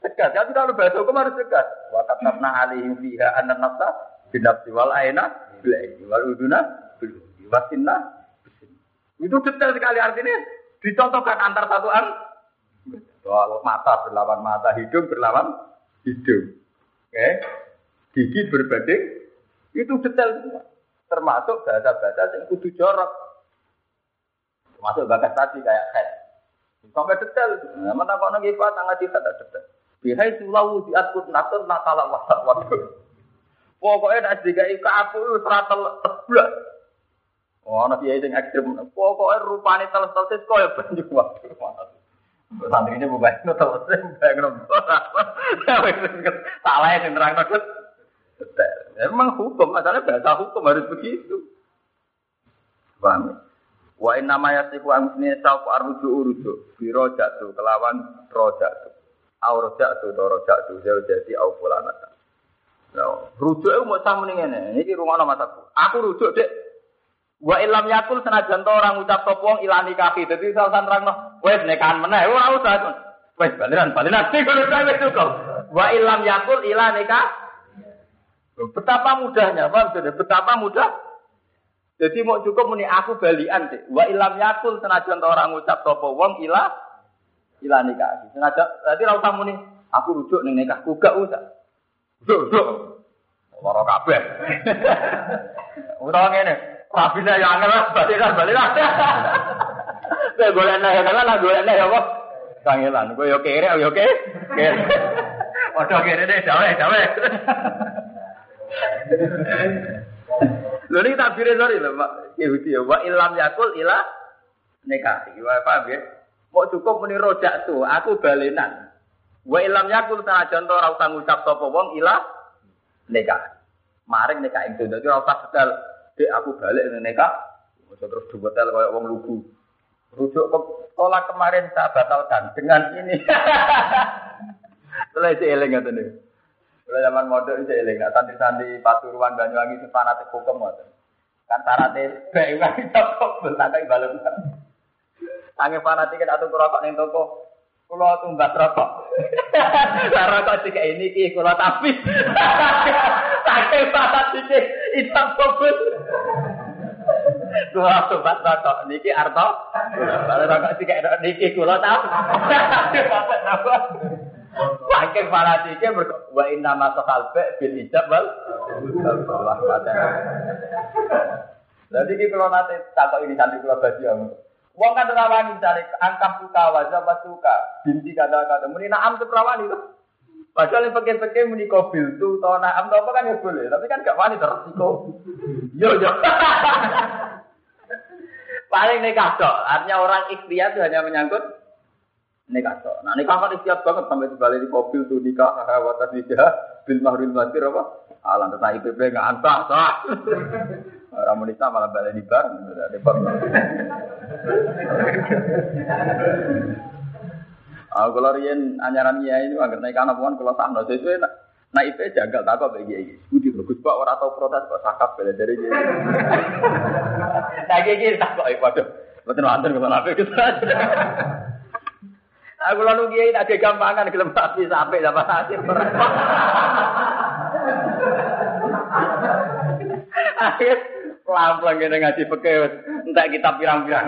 Tegas. Tapi kalau bahasa hukum harus tegas. Wa katabna alaihim fiha anna nafsa binafsi wal aina bil wal uduna bil wasinna itu detail sekali artinya dicontohkan antar satu an soal mata berlawan mata hidung berlawan hidung oke okay. gigi berbanding itu detail semua termasuk bahasa-bahasa yang kudu jorok Masuk bagas tadi kayak head. Sampai detail. Nah, mana kok nang ifa tangga kita tak detail. Bihai sulawu diatur natun nakala wasak waktu. Pokoknya nak digai kapu itu seratel teblak. Oh, anak kiai yang ekstrim. Pokoknya rupanya teles-teles kok ya banyak waktu. Santri ini bukan itu. Salah yang terang terus. Emang hukum, masalahnya bahasa hukum harus begitu. Paham? Wa inna ma yasifu amsini sauq arruju uruju bi rojatu kelawan rojatu. Au rojatu to rojatu jauh jadi au fulanata. Nah, rujuk itu mau sama ini. Ini rumah nama aku. Rujuk dek. Wa ilam yakul senajan to orang ucap topong ilani kaki. Jadi salah satu orang no. Wes nekan meneh. Wah usah. Wes baliran baliran. Sih kalau saya cukup. Wa ilam yakul ilani kaki. Betapa mudahnya, Pak. Betapa mudah. Jadi mau cukup muni aku balian deh. Wa ilam yakul senajan orang ucap topo wong ilah ilah nikah. Senajan tadi ra usah muni aku rujuk ning nikahku gak usah. Rujuk. Loro kabeh. Utawa ngene, rabine ya angel balikan balikan. Kowe golek nek kan lah golek nek apa? Kangelan, kowe yo kere yo kere. Padha kere deh, dawe dawe. Lho ini tabire sorry lho Pak Yahudi ya. Wa ilam yakul ila nikah. Wa paham ya? Mau cukup muni rojak tuh, aku balenan. Wa ilam yakul sanajan to ora usah ngucap sapa wong ila nikah. Maring nikah ing dadi ora usah sedal dek aku balik ning nikah. Ojo terus duwetel koyo wong lugu. Rujuk ke sekolah kemarin saya batalkan dengan ini. Setelah itu eling ngoten. Kalau zaman modern itu eling, nah, santri-santri Pasuruan Banyuwangi itu fanatik hukum ngoten. Kan syaratnya bayi wangi toko belakang balem. Tangi fanatik atau kerokok ning toko. Kulo tumbat rokok. Lah rokok sik ini ki kulo tapi. Tangi fanatik itu fokus. Kulo tumbat rokok niki arto. Kalau rokok sik niki kulo tapi. Saking falatike wa inna ma sakalbe bil ijab wal. Jadi ki kalau nanti takut ini santri kalau baju yang Wong kan rawani cari angkap suka wajah suka binti kata kata muni naam tuh rawani tuh. Padahal yang pakai-pakai muni kobil tuh tau naam tau apa kan ya boleh, tapi kan gak wani tersiko. Yo yo. Paling nekah artinya orang ikhtiar itu hanya menyangkut nikah tok. Nah nikah kan siap banget sampai dibalik di mobil tuh nikah wata nikah bil mahrul masir apa? Alam tentang IPP nggak antah sah. Ramonita malah balik di bar, ada bar. Ah kalau rian anyaran iya ini agar naik anak puan kalau sahno sesuai nak Nah IP jagal tak kok bagi ini. Budi bagus pak orang tahu protes kok sakap bela dari dia. Nah gini tak kok waduh. Betul mantan kalau nabi gitu. Aku lalu kiai tak gampangan gelem sapi sampai dapat hasil. Akhir pelan-pelan kita ngaji peke entah kita pirang-pirang.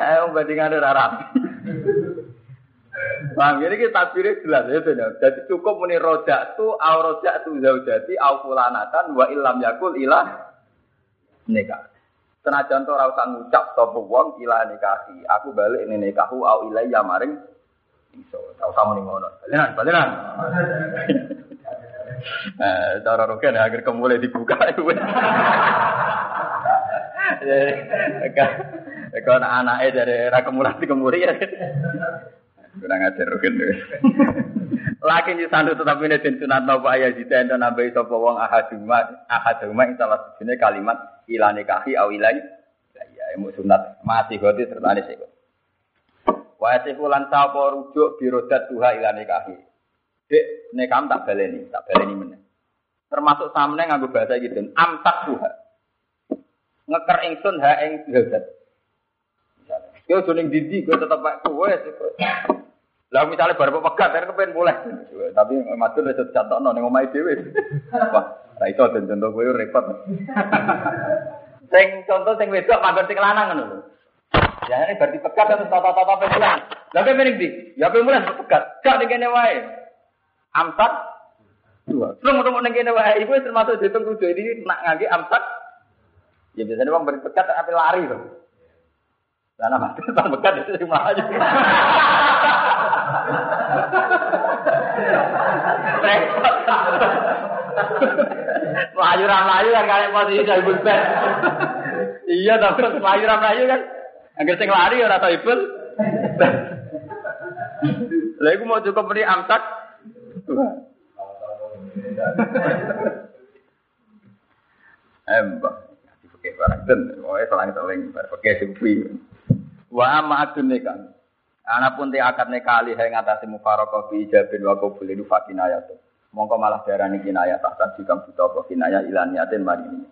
Ayo bandingan ada rapi. Bang, ini kita pilih jelas ya Jadi cukup muni rojak tu, au rojak tu zaujati, au fulanatan, wa ilam yakul ilah nikah. Senajan to ora usah ngucap sapa wong ila nikahi. Aku balik ini nikahu au ilayya maring iso. Ta usah muni ngono. Balinan, balinan. Eh, cara roken agar kemulai dibuka itu. Kalau anaknya dari era kemulai kemuri ya. Kurang ajar roken. Laki di sandu tetapi ini den sunat napa ayah jita ento nambahi sapa wong ahaduma ahaduma ing salah sijine kalimat ilane kahi au ilai ya emu sunat mati goti sertane sik. Wa lan sapa rujuk birodat tuha ilane kahi. Dek nekam tak baleni, tak baleni meneh. Termasuk samne nganggo bahasa gitu, amtak tuha. Ngeker ingsun ha ing birodat. Yo joning dindi kowe tetep kowe lah misalnya baru pegat, kan kepengen boleh. Tapi matur wis contohno ning omahe dhewe. Wah, ra iso den contoh kowe repot. Sing contoh sing wedok manggon sing lanang lho. Ya ini berarti pegat atau tata-tata pemulan. Kowe mending di, ya pemulan pegat. Gak ning kene wae. Amsat Dua. Terus mau neng kene wae iku termasuk dihitung tujuh ini nak ngangge amsak. Ya biasanya bang beri pekat tapi lari loh. Karena mati bang pekat itu sih aja. Repot. Melayu melayu kan kalian posisi dari bulpen. Iya, tapi melayu melayu kan. Agar sing lari ora tau ibul. Lah iku mau cukup beri amsak. Embah. Pakai barang ten, pokoknya selang-seling, pakai sufi. Wa ma'adun kan. Anak pun ti akad nekali hai ngatasi mufarokoh bi ijabin wa qabul itu fakinayat. Mongko malah darani kinayah tak jika buta apa kinayah ilan yatin mari ini.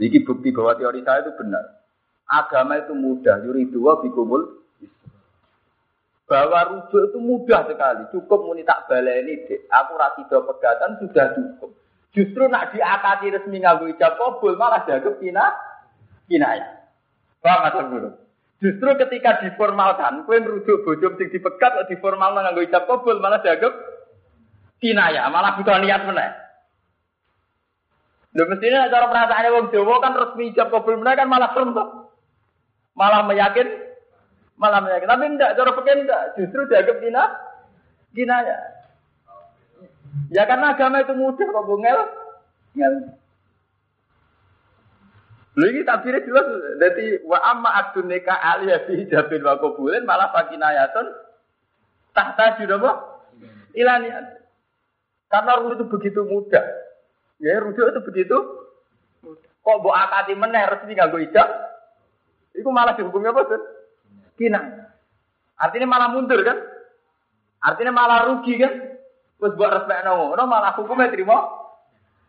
Iki bukti bahwa teori saya itu benar. Agama itu mudah, yuridu wa bikumul bahwa rujuk itu mudah sekali. Cukup muni tak baleni dek. Aku rasido pegatan sudah cukup. Justru nak diakati resmi nganggo ijab kabul malah dianggap kina kinaya. Paham atau guru? Justru ketika diformalkan, kue merujuk bojo sing dipegat atau diformal nganggo ijab kabul malah dianggap kinaya, malah butuh niat meneh. Lho mestinya cara perasaannya wong Jawa kan resmi ijab kabul meneh kan malah serem Malah meyakin malah meyakin. Tapi enggak, cara pakai enggak. Justru dianggap kina, kina ya. Ya karena agama itu mudah kok bungel. Ngel. Iki tabire jelas dadi wa amma adunika aliyah fi jabin wa qabulin malah fakinayatun tahta apa? Ilani. Karena rujuk itu begitu mudah. Ya rujuk itu begitu Kok mbok akati meneh resmi nganggo ijab? Iku malah dihukumi apa, tuh? Artinya malah mundur kan? Artinya malah rugi kan? Terus buat respek no, no malah hukumnya terima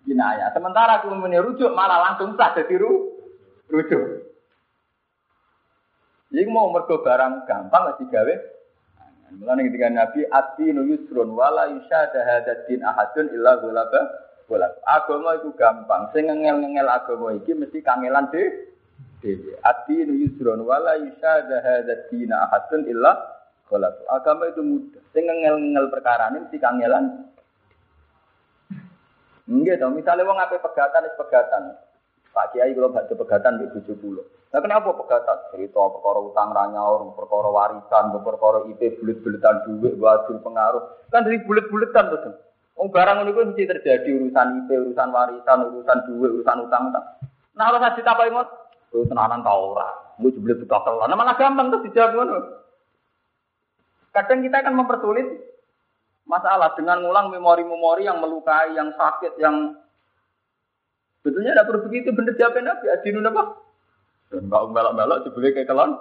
ya. Sementara aku rujuk malah langsung sah jadi ru, rujuk. Jadi mau mergo barang gampang lagi gawe. Mulane ketika Nabi ati nu yusrun wala yusyada hadatin ahadun illa ghulaba ghulab. Agama itu gampang. Sing ngengel-ngengel agama iki mesti kangelan deh. Ati nu yusron wala yusyada hadza dina ahadun illa kholaq. Agama itu mudah. Sing ngel-ngel perkara ini mesti kangelan. Enggak dong, misalnya wong ape pegatan is pegatan. Pak Kiai kalau baca pegatan di tujuh puluh. Nah kenapa pegatan? Cerita perkara utang ranyaur, perkara warisan, perkara IP bulet-buletan duit, wajib pengaruh. Kan dari bulet-buletan tuh. Oh barang ini mesti terjadi urusan IP, urusan warisan, urusan duit, urusan utang. Nah kalau saya ditapai ngot, Kowe tenanan ta ora? Mu jebule buta kelan. Nah, malah gampang tuh dijawab. Kadang kita akan mempersulit masalah dengan ngulang memori-memori yang melukai, yang sakit, yang betulnya tidak perlu begitu bener jawabin Nabi. Adinun apa? Dan mbak melok-melok jebule kayak kelon.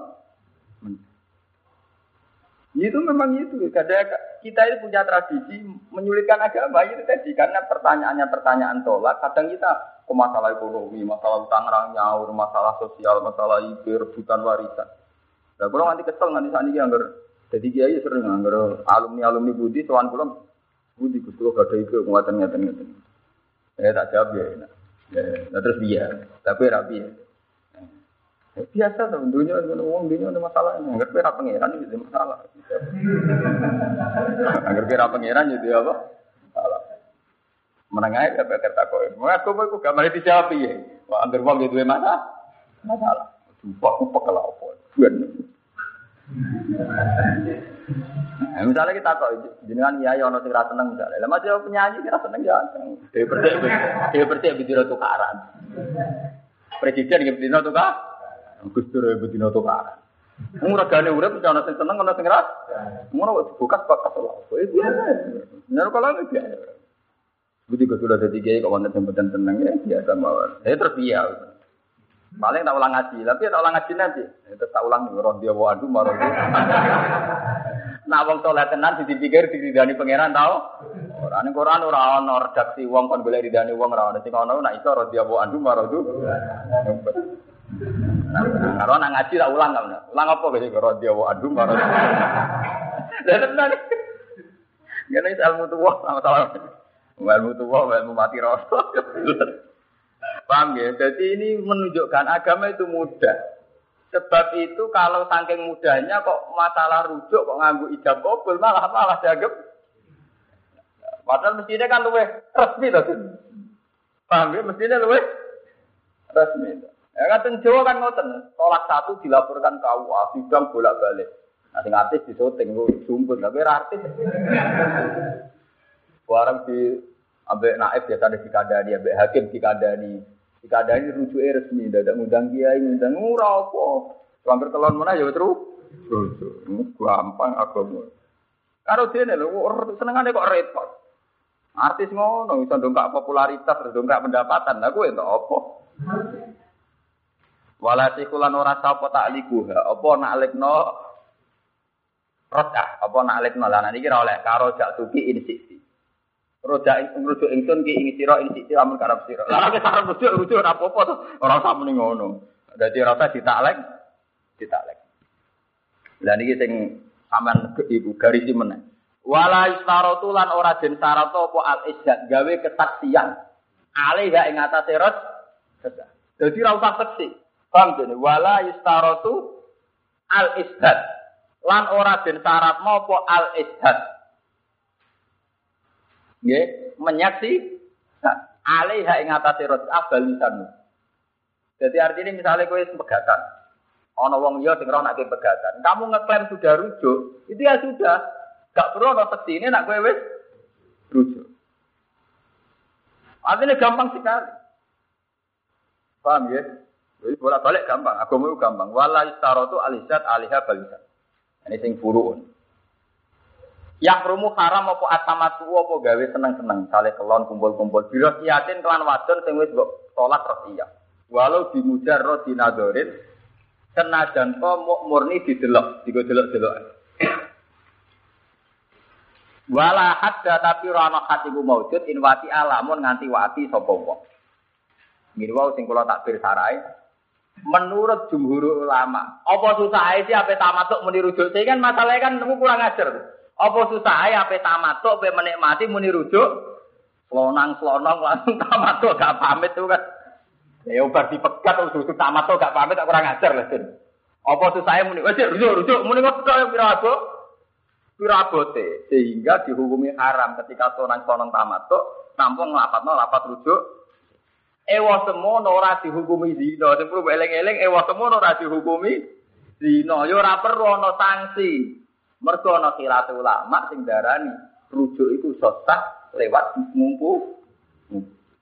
Itu memang itu. Kadang kita itu punya tradisi menyulitkan agama itu tadi karena pertanyaannya pertanyaan tolak. Kadang kita ke masalah ekonomi, masalah utang nyaur, masalah sosial, masalah ibu, rebutan warisan. Nah, kalau nanti kesel nanti ini anggar, jadi kiai sering anggar alumni alumni budi, tuan kulo budi kulo gak ada ibu penguatan ngeten ngeten. Eh tak jawab ya, ya, nah, terus dia, tapi rapi ya. Eh, biasa tuh, dunia itu uang dunia ada masalah. Anggar kira pangeran itu masalah. Anggar kira pangeran itu apa? Masalah menengah ya bakal takoi. Mengaku aku gak mari dijawab ya. Wah, anggar wong itu mana? Masalah. Sumpah aku pekel apa? Buan. Nah, misalnya kita kok jenengan ya ya ono sing ra seneng misalnya. Lah masih penyanyi kira seneng ya. Dia percaya dia percaya bidino tukaran. Presiden gitu bidino tukar. Gus Dur ya bidino tukaran. Wong regane urip ana sing seneng ana sing ra. Ngono bukas bakas lho. Itu biasa. Nek biasa. Budi gue sudah jadi kiai kok wonten sempetan tenang ya biasa mawar. Saya terus iya. Paling tak ulang ngaji, tapi tak ulang ngaji nanti. Ya, terus tak ulang roh dia wa adu marah. Nah wong soleh tenan dipikir diridani pangeran tau. Ora ning Quran ora ana redaksi wong kon golek ridani wong ora ana sing ana nak iso roh dia wa adu marah. Nah, karo nak ngaji tak ulang kan. Ulang apa guys roh dia wa adu marah. Lah tenan. Ngene ilmu tuwa sama-sama. Ilmu tua, ilmu mati rasa. Paham ya? Jadi ini menunjukkan agama itu mudah. Sebab itu kalau saking mudahnya kok masalah rujuk kok nganggu ijab kabul malah malah dianggap Padahal mestinya kan luwe resmi to. Paham ya? Mestinya luwe resmi. Ya kan Jawa kan ngoten, tolak satu dilaporkan ke UA, sidang bolak-balik. Nah, sing artis di syuting lu sumpun, tapi artis. Barang di ambek naib biasa ada dikadani, ambek hakim dikadani. Dikadani rujuk resmi, dadak ngundang kiai, ngundang ora apa. Hampir telon mana ya terus. Rujuk. Gampang agama. Karo dene lho, senengane kok repot. Artis ngono iso dongkak popularitas, dongkak pendapatan. Lah kowe entuk apa? Walasi kulan ora sapa takliku, apa nak lekno Rodah, apa nak lekno lah niki ora oleh karo jak tuki insiksi. Roda rujuk ingsun ki ing sira ing sisi amun karep sira. Lah nek sarep rujuk rujuk ora apa-apa to. Ora usah muni ngono. Dadi ora usah ditaklek ditaklek. Lah niki sing sampean ibu garis meneh. Wala istaratu lan ora den syarat apa al izzat gawe kesaksian. Ale ya ing atase rot. Dadi ora usah seksi. Paham dene? Wala istaratu al izzat. Lan ora den syarat apa al izzat. Nggih, menyaksi alaiha ing atase roj'ah balisan. Jadi artinya misalnya kowe pegatan. Ana wong liya sing roh nak pegatan. Kamu ngeklaim sudah rujuk, itu ya sudah. Gak perlu ana ini nak kowe wis rujuk. Artinya gampang sekali. Paham ya? Jadi bolak balik gampang, agama itu gampang. Wala istaratu alisat aliha balisan. Ini sing furuun. Yang rumu haram apa atamatu apa gawe seneng-seneng, sale kelon kumpul-kumpul. Bila yakin kelan wadon sing wis mbok salat iya. Walau dimujar ro dinadorin senajan to murni didelok, digo delok-delok. Wala hadda tapi rana hatiku maujud inwati alamun nganti wati sapa. Ngene wae sing kula takbir sarai. Menurut jumhur ulama, apa susah sih ape tamatuk muni rujuk? Kan masalahnya kan nemu kurang ajar. Apa susah ya ape tamatuk ape menikmati muni rujuk? Slonang slonong langsung tamatuk gak pamit tuh kan. Ya ubar dipegat susu tamatuk gak pamit tak kurang ajar lah Sin. Apa susah muni wis rujuk rujuk muni kok kok pirago? Pirabote sehingga dihukumi haram ketika slonang slonong tamatuk tampung lapatno lapat rujuk Ewa semono ora dihukumi zina. Sing perlu eling-eling ewa semono ora dihukumi zina. Ya ora perlu ana sanksi. Mergo ana khilaf ulama sing darani rujuk itu sesat lewat ngumpu.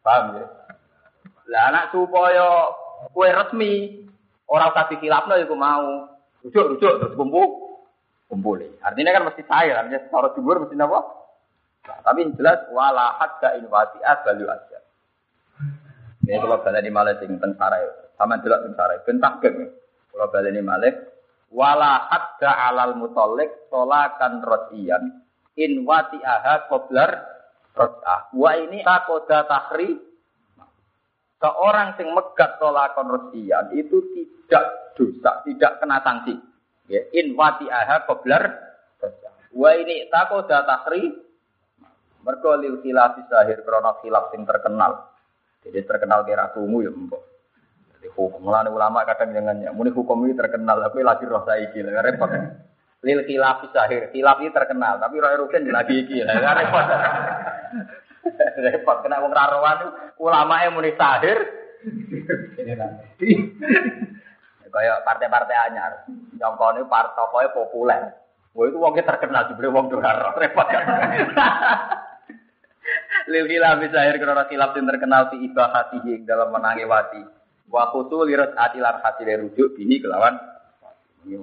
Paham ya? Lah anak supaya kue resmi orang tapi khilafno iku mau rujuk rujuk terus kumpul kumpul. Artinya kan mesti saya, artinya secara timur mesti apa? Nah, tapi yang jelas wala hadda inwati balu aja. Ini kalau balik di Malaysia tentang sarai, sama jelas tentang sarai, bentah geng. Kalau balik di Malaysia, wala hadda alal mutolik solakan rodian in wati aha koblar rodah wa ini takoda tahri. Seorang yang megat solakan rodian itu tidak dosa tidak kena sanksi. Ya in wati aha koblar rodah wa ini takoda tahri. Mergo lil khilaf sahir krana khilaf sing terkenal. Jadi terkenal kira tumu ya mbok hukum mulane ulama kadang jangan muni hukum ini terkenal tapi lagi roh saiki lah repot. Lil khilaf sahir, khilaf ini terkenal tapi roh rugen lagi iki lah repot. repot kena wong rarowan ulama yang muni sahir. Kayak partai-partai anyar, nyongkone partai pokoknya populer. Wah itu wongnya terkenal dibeli wong dolar repot kan. Lil khilaf sahir karena yang terkenal di ibahatihi dalam menangi wati. Wa kutu lirat atilar hati rujuk bihi kelawan. Ini